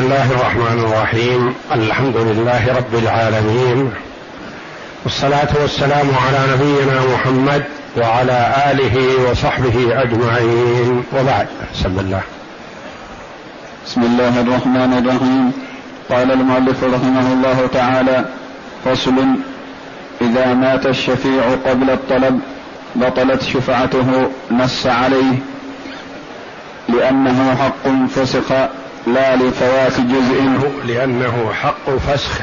بسم الله الرحمن الرحيم. الحمد لله رب العالمين. والصلاة والسلام على نبينا محمد وعلى آله وصحبه أجمعين. وبعد. بسم الله. بسم الله الرحمن الرحيم. قال المؤلف رحمه الله تعالى فصل إذا مات الشفيع قبل الطلب بطلت شفعته نص عليه لأنه حق فسخ لا لفوات جزء لأنه حق فسخ.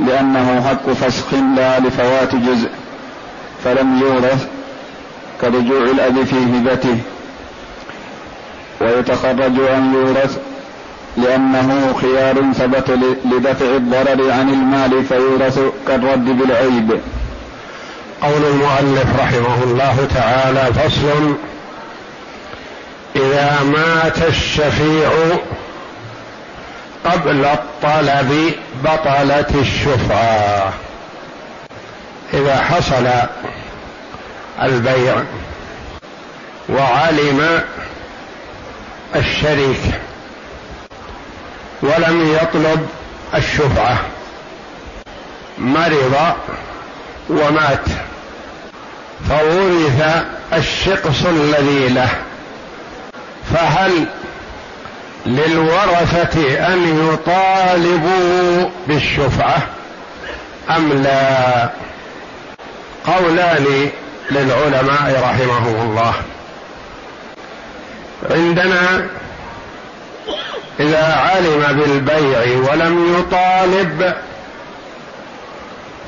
لأنه حق فسخ لا لفوات جزء. فلم يورث كرجوع الأب في هبته. ويتخرج أن يورث لأنه خيار ثبت لدفع الضرر عن المال فيورث كالرد بالعيب. قول المؤلف رحمه الله تعالى فصل إذا مات الشفيع قبل الطلب بطلت الشفعة. إذا حصل البيع وعلم الشريك ولم يطلب الشفعة مرض ومات فورث الشقص الذي له فهل للورثة أن يطالبوا بالشفعة أم لا؟ قولان للعلماء رحمهم الله. عندنا إذا علم بالبيع ولم يطالب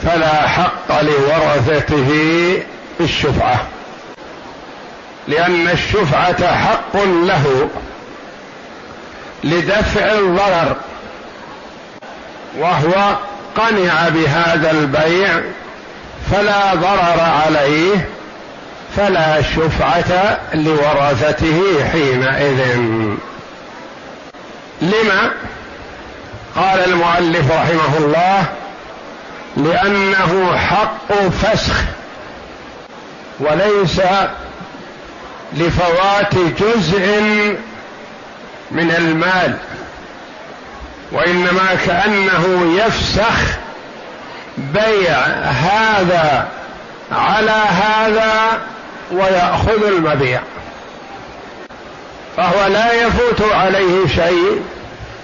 فلا حق لورثته بالشفعة لأن الشفعة حق له. لدفع الضرر. وهو قنع بهذا البيع فلا ضرر عليه فلا شفعة لورثته حينئذ. لما؟ قال المؤلف رحمه الله لأنه حق فسخ وليس لفوات جزء من المال وإنما كأنه يفسخ بيع هذا على هذا ويأخذ المبيع. فهو لا يفوت عليه شيء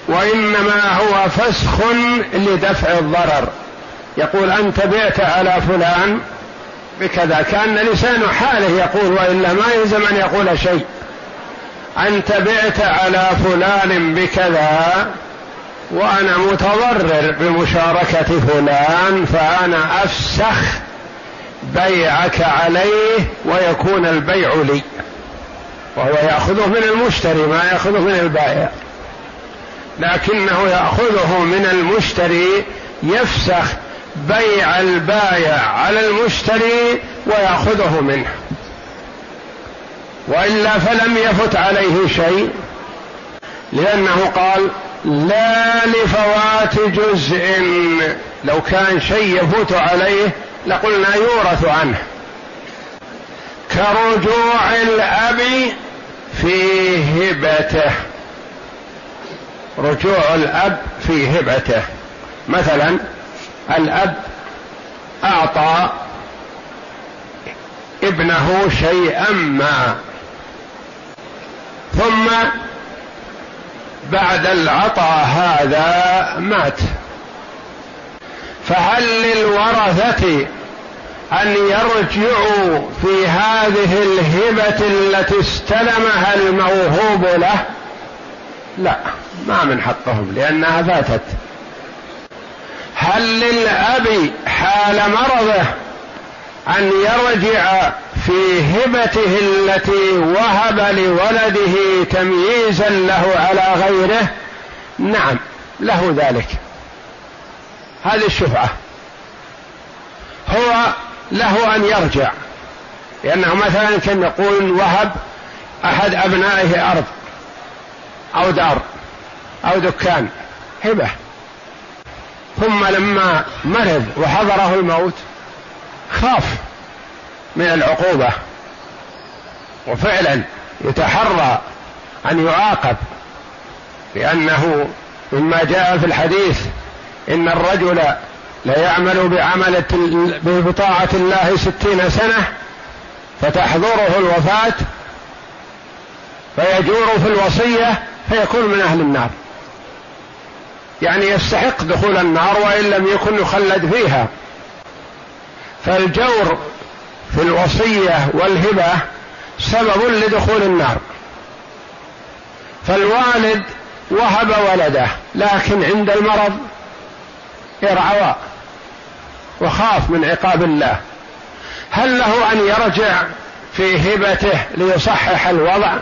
وإنما هو فسخ لدفع الضرر. يقول أنت بعت على فلان بكذا كأن لسان حاله يقول والا ما يلزم أن يقول شيء. انت بعت على فلان بكذا وأنا متضرر بمشاركة فلان فأنا أفسخ بيعك عليه ويكون البيع لي. وهو يأخذه من المشتري ما يأخذه من البائع. لكنه يأخذه من المشتري يفسخ بيع البايع على المشتري ويأخذه منه. وإلا فلم يفت عليه شيء لأنه قال لا لفوات جزء لو كان شيء يفوت عليه لقلنا يورث عنه. كرجوع الأب في هبته. رجوع الأب في هبته. مثلا الأب أعطى ابنه شيئا ما. ثم بعد العطاء هذا مات. فهل للورثة أن يرجعوا في هذه الهبة التي استلمها الموهوب له؟ لا ما من حقهم لأنها فاتت. هل للأب حال مرضه أن يرجع في هبته التي وهب لولده تمييزا له على غيره. نعم له ذلك. هذه الشفعة هو له أن يرجع. لأنه مثلا كان يقول وهب أحد أبنائه أرض أو دار أو دكان هبة. ثم لما مرض وحضره الموت خاف من العقوبة وفعلا يتحرى أن يعاقب لأنه مما جاء في الحديث إن الرجل ليعمل بعمل بطاعة الله ستين سنة فتحضره الوفاة فيجور في الوصية فيكون من أهل النار. يعني يستحق دخول النار وإن لم يكن يخلد فيها. فالجور في الوصية والهبة سبب لدخول النار. فالوالد وهب ولده لكن عند المرض ارعوى وخاف من عقاب الله. هل له أن يرجع في هبته ليصحح الوضع؟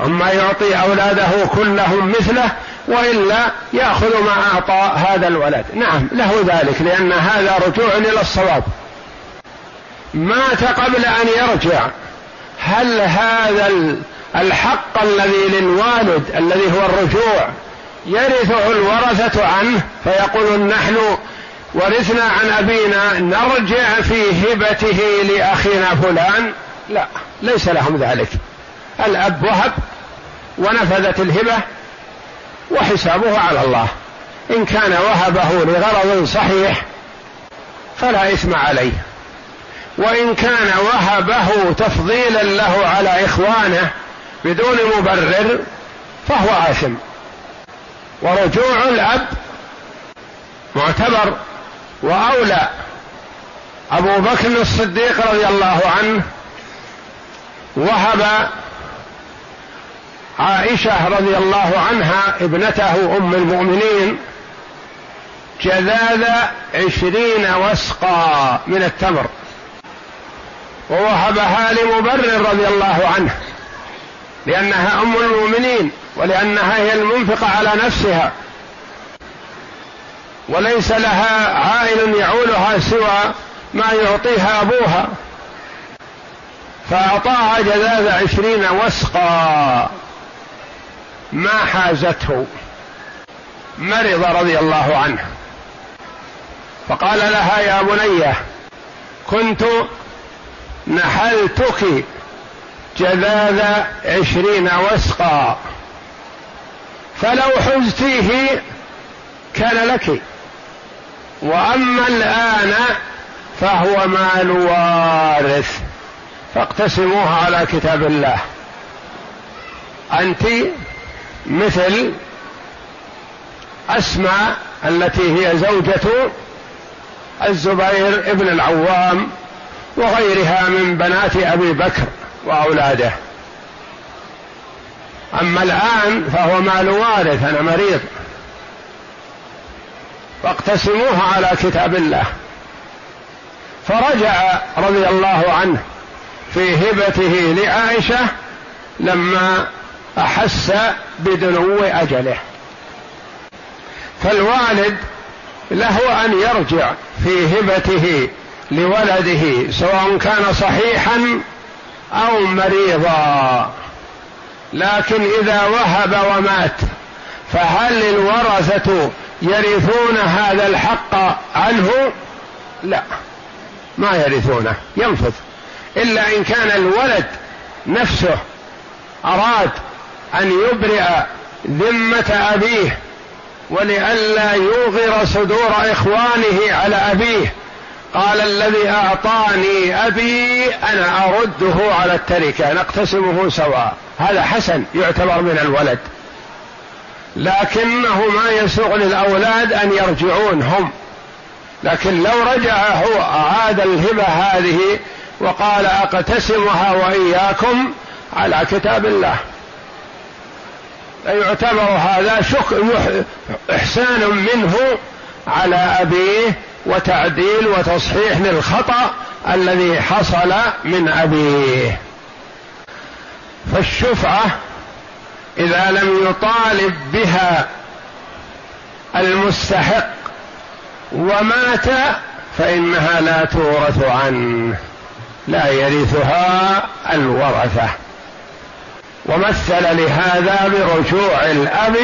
أما يعطي أولاده كلهم مثله وإلا يأخذ ما أعطى هذا الولد. نعم له ذلك لأن هذا رجوع إلى الصواب. مات قبل أن يرجع. هل هذا الحق الذي للوالد الذي هو الرجوع يرثه الورثة عنه؟ فيقول نحن ورثنا عن أبينا نرجع في هبته لأخينا فلان؟ لا ليس لهم ذلك. الأب وهب ونفذت الهبة وحسابه على الله. إن كان وهبه لغرض صحيح فلا إثم عليه. وإن كان وهبه تفضيلا له على إخوانه بدون مبرر فهو آثم. ورجوع الأب معتبر. وأولى أبو بكر الصديق رضي الله عنه وهب عائشة رضي الله عنها ابنته أم المؤمنين جذاذ عشرين وسقا من التمر ووهبها لمبرر رضي الله عنه لأنها أم المؤمنين ولأنها هي المنفقة على نفسها وليس لها عائل يعولها سوى ما يعطيها أبوها فأعطاها جذاذ عشرين وسقا. ما حازته. مرض رضي الله عنه. فقال لها يا بنيه كنت نحلتك جذاذ عشرين وسقا. فلو حزتيه كان لك. وأما الآن فهو مال وارث. فاقتسموها على كتاب الله. أنت مثل أسماء التي هي زوجة الزبير ابن العوام وغيرها من بنات أبي بكر وأولاده. أما الآن فهو مال وارث أنا مريض. فاقتسموها على كتاب الله. فرجع رضي الله عنه في هبته لعائشة لما أحس بدنو أجله. فالوالد له أن يرجع في هبته لولده سواء كان صحيحا أو مريضا. لكن إذا وهب ومات فهل الورثة يرثون هذا الحق عنه؟ لا ما يرثونه ينفذ. إلا إن كان الولد نفسه أراد أن يبرئ ذمة أبيه ولئلا يوغر صدور إخوانه على أبيه. قال الذي أعطاني أبي أنا أرده على التركة نقتسمه سواء. هذا حسن يعتبر من الولد. لكنه ما يسوغ للأولاد أن يرجعون هم. لكن لو رجع هو أعاد الهبة هذه وقال أقتسمها وإياكم على كتاب الله. يعتبر هذا شك إحسان منه على أبيه وتعديل وتصحيح للخطأ الذي حصل من أبيه. فالشفعة إذا لم يطالب بها المستحق ومات فإنها لا تورث عنه لا يرثها الورثة. ومثل لهذا برجوع الأب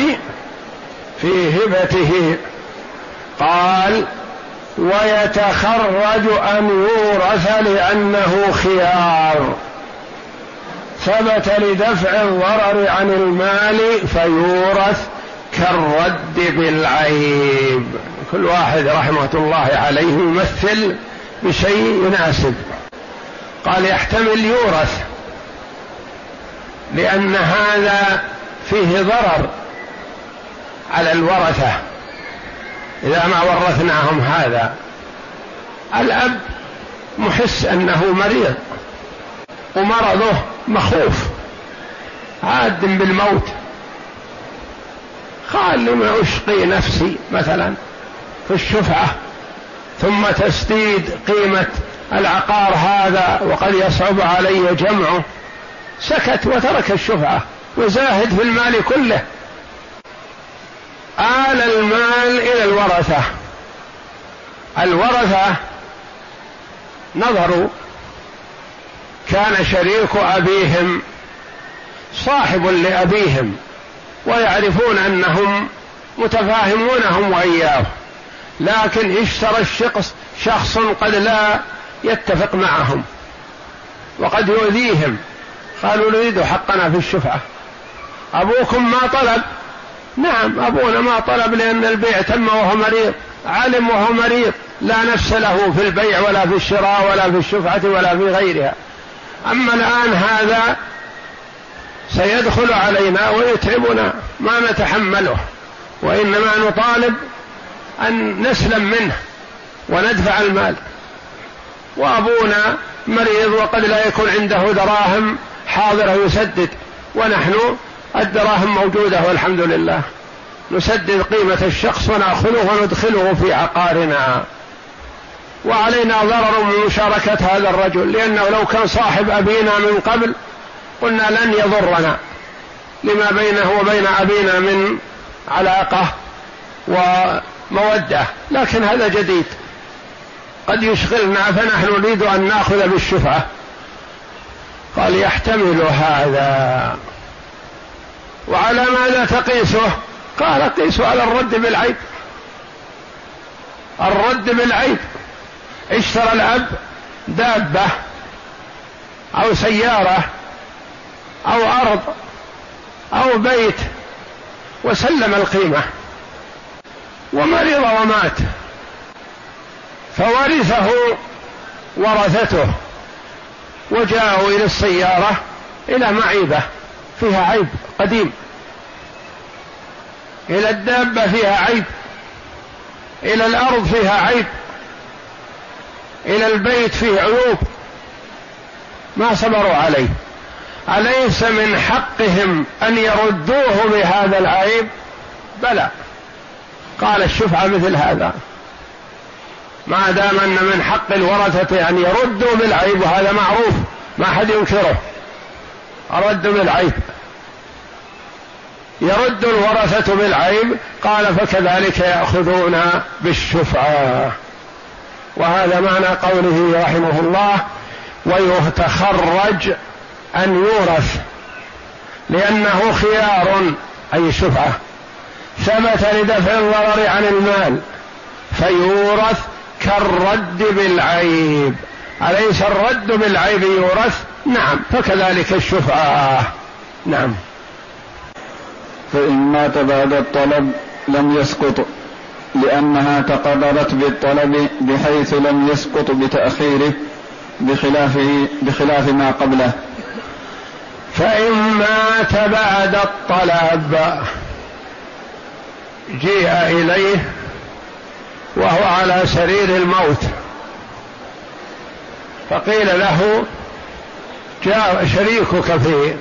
في هبته. قال ويتخرج أن يورث لأنه خيار. ثبت لدفع الضرر عن المال فيورث كالرد بالعيب. كل واحد رحمة الله عليه يمثل بشيء يناسب. قال يحتمل يورث. لأن هذا فيه ضرر على الورثة. إذا ما ورثناهم هذا الأب محس أنه مريض ومرضه مخوف. عاد بالموت. قال لما أشقي نفسي مثلا في الشفعة ثم تسديد قيمة العقار هذا وقد يصعب علي جمعه. سكت وترك الشفعة وزاهد في المال كله. آل المال إلى الورثة. الورثة نظروا كان شريك أبيهم صاحب لأبيهم ويعرفون أنهم متفاهمونهم وإياه. لكن اشترى الشخص شخص قد لا يتفق معهم وقد يؤذيهم. قالوا نريد حقنا في الشفعة. أبوكم ما طلب؟ نعم أبونا ما طلب لأن البيع تم وهو مريض علم وهو مريض لا نفس له في البيع ولا في الشراء ولا في الشفعة ولا في غيرها. أما الآن هذا سيدخل علينا ويتعبنا ما نتحمله وإنما نطالب أن نسلم منه وندفع المال. وأبونا مريض وقد لا يكون عنده دراهم حاضرة يسدد ونحن الدراهم موجودة والحمد لله. نسدد قيمة الشخص ونأخذه وندخله في عقارنا. وعلينا ضرر من مشاركة هذا الرجل لأنه لو كان صاحب أبينا من قبل قلنا لن يضرنا. لما بينه وبين أبينا من علاقة ومودة لكن هذا جديد. قد يشغلنا فنحن نريد أن نأخذ بالشفعة قال يحتمل هذا. وعلى ماذا تقيسه؟ قال قيسه على الرد بالعيب. الرد بالعيب. اشترى الأب دابة أو سيارة أو أرض أو بيت وسلم القيمة ومرض ومات. فورثه ورثته. وجاءوا إلى السيارة إلى معيبة فيها عيب قديم. إلى الدابة فيها عيب. إلى الأرض فيها عيب. إلى البيت فيه عيوب. ما صبروا عليه. أليس من حقهم أن يردوه بهذا العيب؟ بلى. قال الشفعة مثل هذا. ما دام أن من حق الورثة أن يردوا بالعيب وهذا معروف ما حد ينكره. الرد بالعيب. يرد الورثة بالعيب قال فكذلك يأخذون بالشفعة. وهذا معنى قوله رحمه الله ويتخرج أن يورث لأنه خيار أي الشفعة ثبت لدفع الضرر عن المال فيورث كالرد بالعيب. أليس الرد بالعيب يورث؟ نعم فكذلك الشفعة نعم. فإن مات بعد الطلب لم يسقط لأنها تقررت بالطلب بحيث لم يسقط بتأخيره بخلافه بخلاف ما قبله. فإن مات بعد الطلب جيء إليه وهو على سرير الموت. فقيل له جاء شريكك في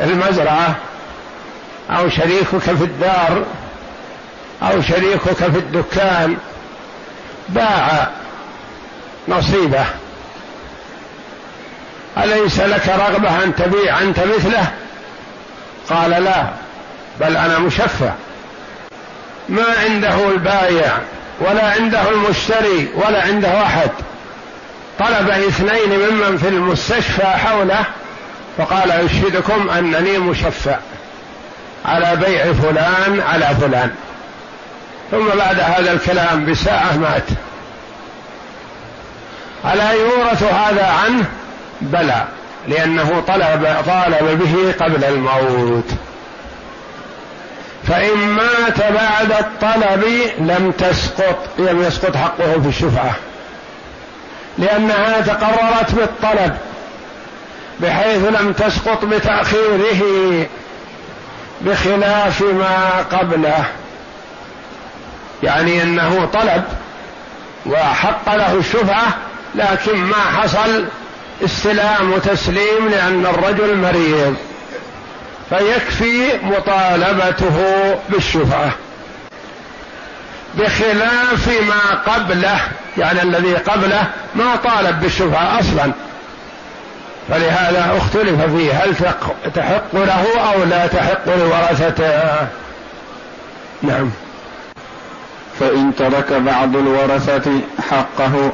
المزرعة أو شريكك في الدار أو شريكك في الدكان باع نصيبه. أليس لك رغبة أن تبيع أنت مثله؟ قال لا بل أنا مشفع. ما عنده البايع؟ ولا عنده المشتري ولا عنده أحد. طلب اثنين ممن في المستشفى حوله فقال أشهدكم أنني مشفع على بيع فلان على فلان. ثم بعد هذا الكلام بساعة مات. ألا يورث هذا عنه؟ بلى لأنه طلب طالب به قبل الموت. فإن مات بعد الطلب لم تسقط لم يسقط حقه في الشفعة. لأنها تقررت بالطلب بحيث لم تسقط بتأخيره بخلاف ما قبله. يعني إنه طلب وحق له الشفعة لكن ما حصل استلام وتسليم لأن الرجل مريض. فيكفي مطالبته بالشفعة. بخلاف ما قبله يعني الذي قبله ما طالب بالشفعة أصلا. فلهذا اختلف فيه هل تحق له أو لا تحق لورثته؟ نعم. فإن ترك بعض الورثة حقه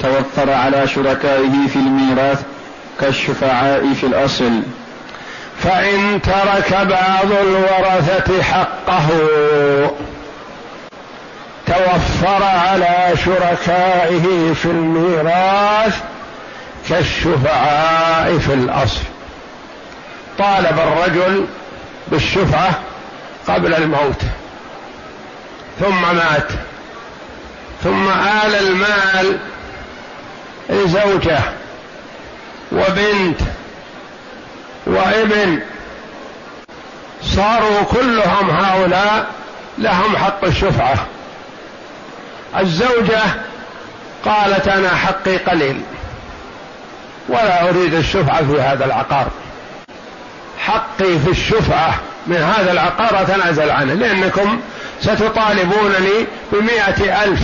توفر على شركائه في الميراث كالشفعاء في الأصل. فإن ترك بعض الورثة حقه توفر على شركائه في الميراث كالشفعاء في الأصل. طالب الرجل بالشفعة قبل الموت ثم مات ثم آل المال لزوجة وبنت وابن صاروا كلهم هؤلاء لهم حق الشفعة. الزوجة قالت أنا حقي قليل ولا أريد الشفعة في هذا العقار. حقي في الشفعة من هذا العقار أتنازل عنه لأنكم ستطالبونني بمائة ألف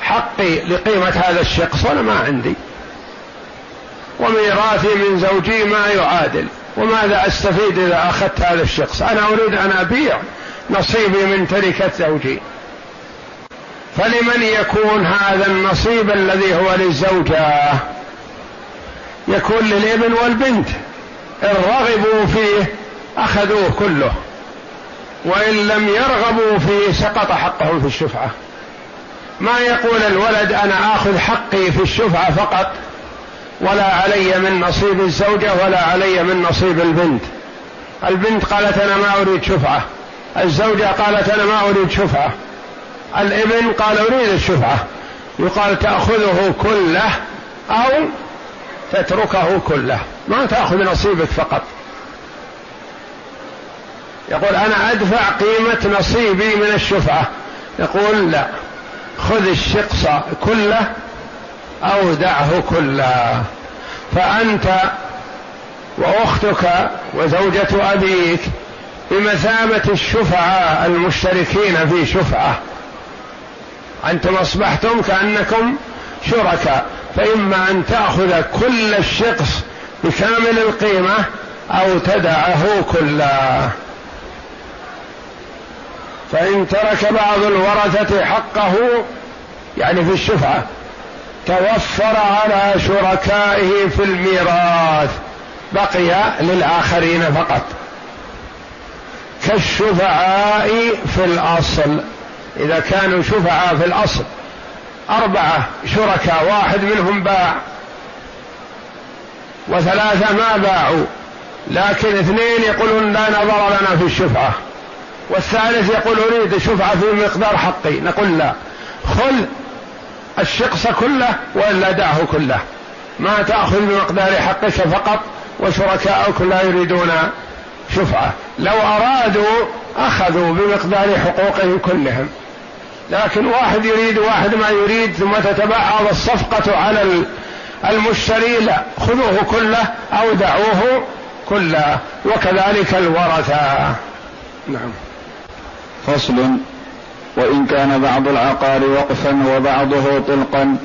حقي لقيمة هذا الشخص وأنا ما عندي. وميراثي من زوجي ما يعادل. وماذا أستفيد إذا أخذت هذا الشخص؟ أنا أريد أن أبيع نصيبي من تركة زوجي. فلمن يكون هذا النصيب الذي هو للزوجة؟ يكون للابن والبنت. إن رغبوا فيه أخذوه كله. وإن لم يرغبوا فيه سقط حقهم في الشفعة. ما يقول الولد أنا آخذ حقي في الشفعة فقط؟ ولا علي من نصيب الزوجة ولا علي من نصيب البنت. البنت قالت أنا ما أريد شفعة. الزوجة قالت أنا ما أريد شفعة. الابن قال أريد الشفعة. يقال تأخذه كله أو تتركه كله. ما تأخذ نصيبك فقط. يقول أنا أدفع قيمة نصيبي من الشفعة. يقول لا. خذ الشقص كله أو دعه كله. فأنت وأختك وزوجة أبيك بمثابة الشفعاء المشتركين في شفعة. أنتم أصبحتم كأنكم شركاء. فإما أن تأخذ كل الشخص بكامل القيمة أو تدعه كله. فإن ترك بعض الورثة حقه يعني في الشفعة توفر على شركائه في الميراث. بقي للآخرين فقط. كالشفعاء في الأصل. إذا كانوا شفعاء في الأصل. أربعة شركاء. واحد منهم باع. وثلاثة ما باعوا. لكن اثنين يقولون لا نظر لنا في الشفعة. والثالث يقول أريد شفعة في مقدار حقي. نقول لا. خذ الشقص كله وإلا دعه كله. ما تأخذ بمقدار حقك فقط وشركاؤك لا يريدون شفعة. لو أرادوا أخذوا بمقدار حقوقهم كلهم. لكن واحد يريد واحد ما يريد ثم تتبعض الصفقة على المشتري لا. خذوه كله أو دعوه كله. وكذلك الورثة. نعم. فصل. وإن كان بعض العقار وقفا وبعضه طلقا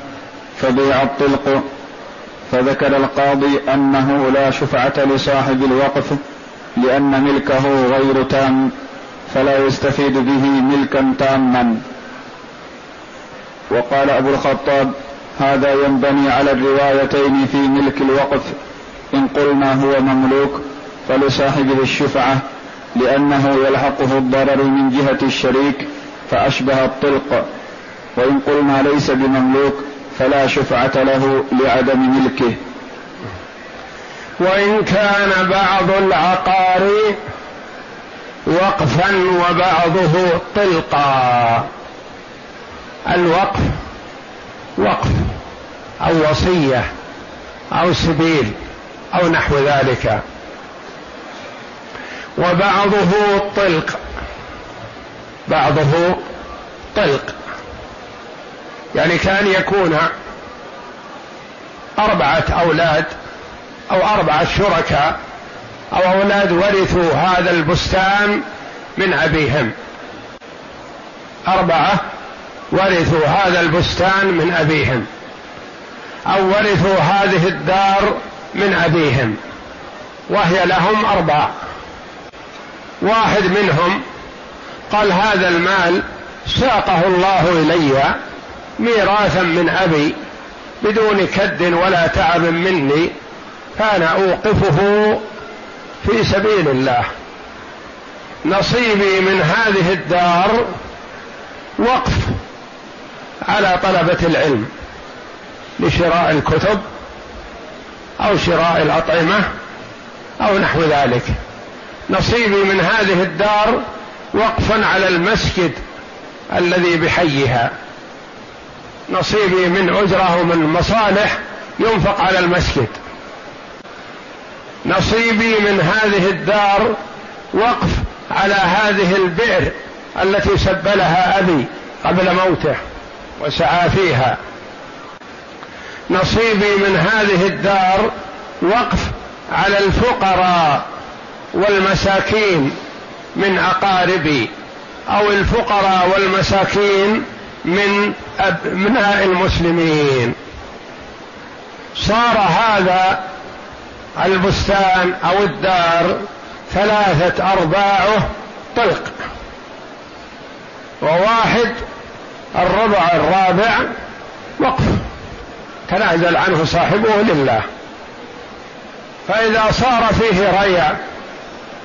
فبيع الطلق. فذكر القاضي أنه لا شفعة لصاحب الوقف لأن ملكه غير تام فلا يستفيد به ملكا تاما. وقال أبو الخطاب هذا ينبني على الروايتين في ملك الوقف. إن قلنا هو مملوك فلصاحبه الشفعة لأنه يلحقه الضرر من جهة الشريك فأشبه الطلق. وإن قلنا ليس بمملوك فلا شفعة له لعدم ملكه. وإن كان بعض العقار وقفا وبعضه طلقا. الوقف وقف أو وصية أو سبيل أو نحو ذلك. وبعضه طلق. بعضه طلق يعني كان يكون أربعة أولاد أو أربعة شركاء أو أولاد ورثوا هذا البستان من أبيهم. أربعة ورثوا هذا البستان من أبيهم أو ورثوا هذه الدار من أبيهم وهي لهم أربع واحد منهم قال هذا المال ساقه الله إلي ميراثا من أبي بدون كد ولا تعب مني فأنا أوقفه في سبيل الله. نصيبي من هذه الدار وقف على طلبة العلم لشراء الكتب أو شراء الأطعمة أو نحو ذلك. نصيبي من هذه الدار وقفا على المسجد الذي بحيها. نصيبي من أجرة ومن مصالح ينفق على المسجد. نصيبي من هذه الدار وقف على هذه البئر التي سبلها أبي قبل موته وسعى فيها. نصيبي من هذه الدار وقف على الفقراء والمساكين من اقاربي أو الفقراء والمساكين من أبناء المسلمين. صار هذا البستان أو الدار ثلاثة أرباعه طلق. وواحد الربع الرابع وقف. تنازل عنه صاحبه لله. فإذا صار فيه ريع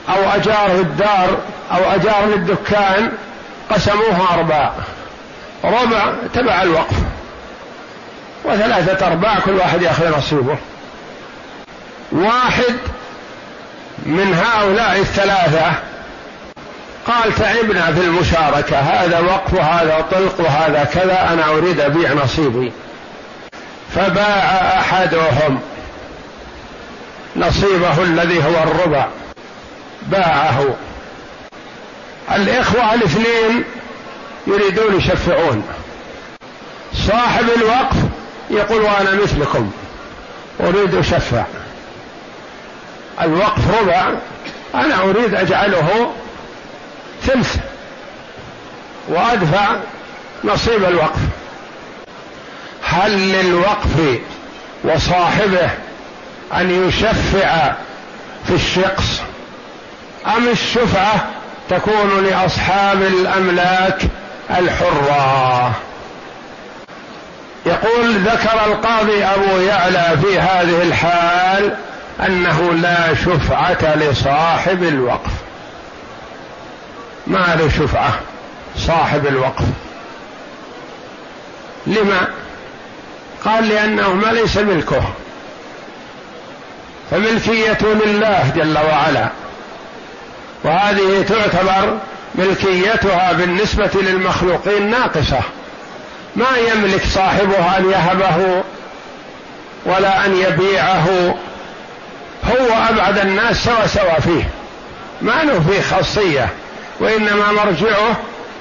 أو أجار الدار أو أجار للدكان قسموه أرباع. ربع تبع الوقف. وثلاثة أرباع كل واحد يأخذ نصيبه. واحد من هؤلاء الثلاثة قال تعبنا في المشاركة هذا وقف وهذا طلق وهذا كذا أنا أريد أبيع نصيبي. فباع أحدهم نصيبه الذي هو الربع. باعه. الإخوة الاثنين يريدون يشفعون. صاحب الوقف يقول وأنا مثلكم أريد أشفع. الوقف ربع أنا أريد أجعله ثلث وأدفع نصيب الوقف. هل للوقف وصاحبه أن يشفع في الشقص أم الشفعة تكون لأصحاب الأملاك الحرة. يقول ذكر القاضي أبو يعلى في هذه الحال أنه لا شفعة لصاحب الوقف. ما له شفعه صاحب الوقف؟ لما؟ قال لأنه ما ليس ملكه. فملكية لله جل وعلا. وهذه تعتبر ملكيتها بالنسبة للمخلوقين ناقصة. ما يملك صاحبها أن يهبه ولا أن يبيعه. هو أبعد الناس سوا سوا فيه. ما له فيه خاصية وإنما مرجعه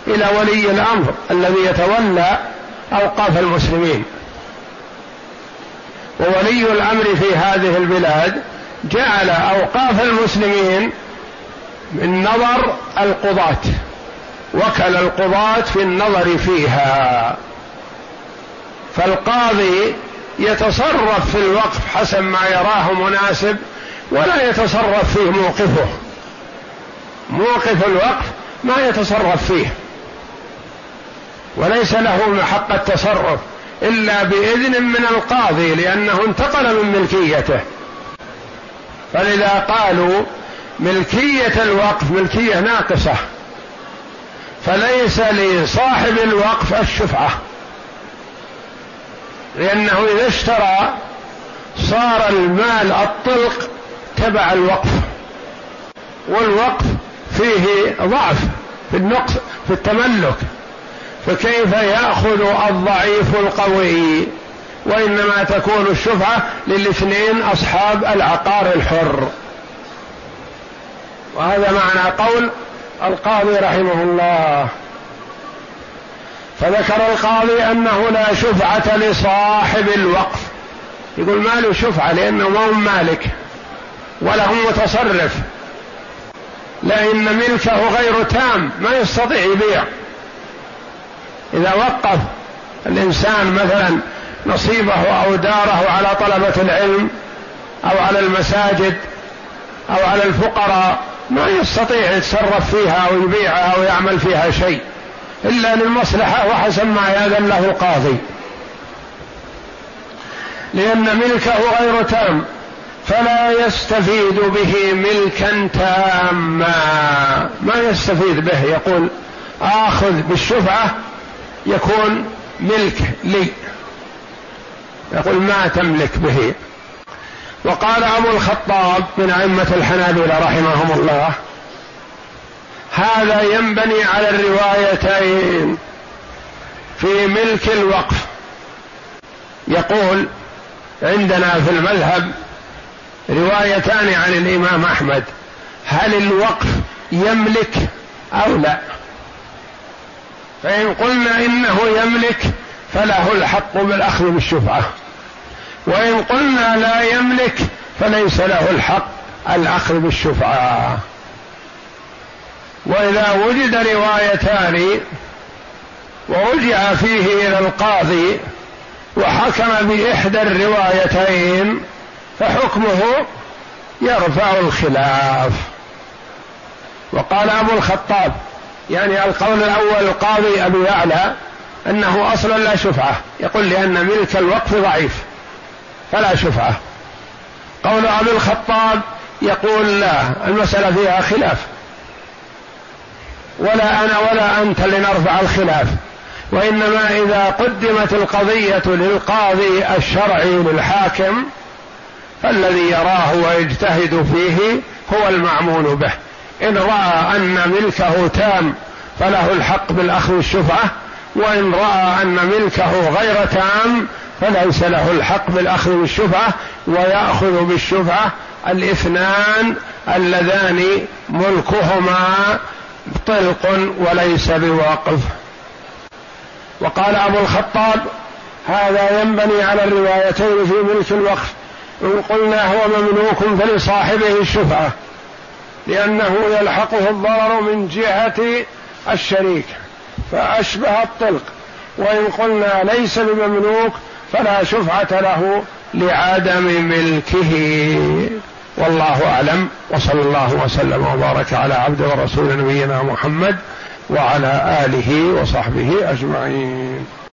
إلى ولي الأمر الذي يتولى أوقاف المسلمين. وولي الأمر في هذه البلاد جعل أوقاف المسلمين من نظر القضاة. وكل القضاة في النظر فيها. فالقاضي يتصرف في الوقف حسب ما يراه مناسب ولا يتصرف فيه موقفه. موقف الوقف ما يتصرف فيه. وليس له حق التصرف إلا بإذن من القاضي لأنه انتقل من ملكيته. فلذا قالوا ملكية الوقف ملكية ناقصة. فليس لصاحب الوقف الشفعة. لأنه إذا اشترى صار المال الطلق تبع الوقف. والوقف فيه ضعف في النقص في التملك. فكيف يأخذ الضعيف القوي؟ وإنما تكون الشفعة للاثنين أصحاب العقار الحر. وهذا معنى قول القاضي رحمه الله. فذكر القاضي أنه لا شفعة لصاحب الوقف. يقول ما له شفعة لأنه ما هو مالك ولا هو متصرف. لأن ملكه غير تام ما يستطيع يبيع. إذا وقف الإنسان مثلا نصيبه أو داره على طلبة العلم أو على المساجد أو على الفقراء ما يستطيع يتصرف فيها أو يبيعها أو يعمل فيها شيء إلا للمصلحة وحسب ما يأذن له القاضي. لأن ملكه غير تام فلا يستفيد به ملكا تاما. ما يستفيد به؟ يقول آخذ بالشفعة يكون ملك لي. يقول ما تملك به. وقال أبو الخطاب من أئمة الحنابلة رحمهم الله هذا ينبني على الروايتين في ملك الوقف. يقول عندنا في المذهب روايتان عن الإمام أحمد هل الوقف يملك أو لا؟ فإن قلنا إنه يملك فله الحق بالأخذ بالشفعة. وإن قلنا لا يملك فليس له الحق الأخذ بالشفعه وإذا وجد روايتان ورجع فيه إلى القاضي وحكم بإحدى الروايتين فحكمه يرفع الخلاف. وقال أبو الخطاب يعني القول الأول القاضي ابو يعلى أنه أصلا لا شفعة يقول لأن ملك الوقف ضعيف. فلا شفعة. قول أبي الخطاب يقول لا المسألة فيها خلاف. ولا أنا ولا أنت لنرفع الخلاف. وإنما إذا قدمت القضية للقاضي الشرعي للحاكم فالذي يراه ويجتهد فيه هو المعمول به. إن رأى أن ملكه تام فله الحق بالأخذ الشفعة. وإن رأى أن ملكه غير تام فليس له الحق بالأخذ بالشفعة ويأخذ بالشفعة الاثنان اللذان ملكهما طلق وليس بواقف. وقال أبو الخطاب هذا ينبني على الروايتين في ملك الوقف إن قلنا هو مملوك فلصاحبه الشفعة لأنه يلحقه الضرر من جهة الشريك فأشبه الطلق. وإن قلنا ليس بمملوك فلا شفعة له لعدم ملكه. والله أعلم. وصلى الله وسلم وبارك على عبد ورسول نبينا محمد وعلى آله وصحبه أجمعين.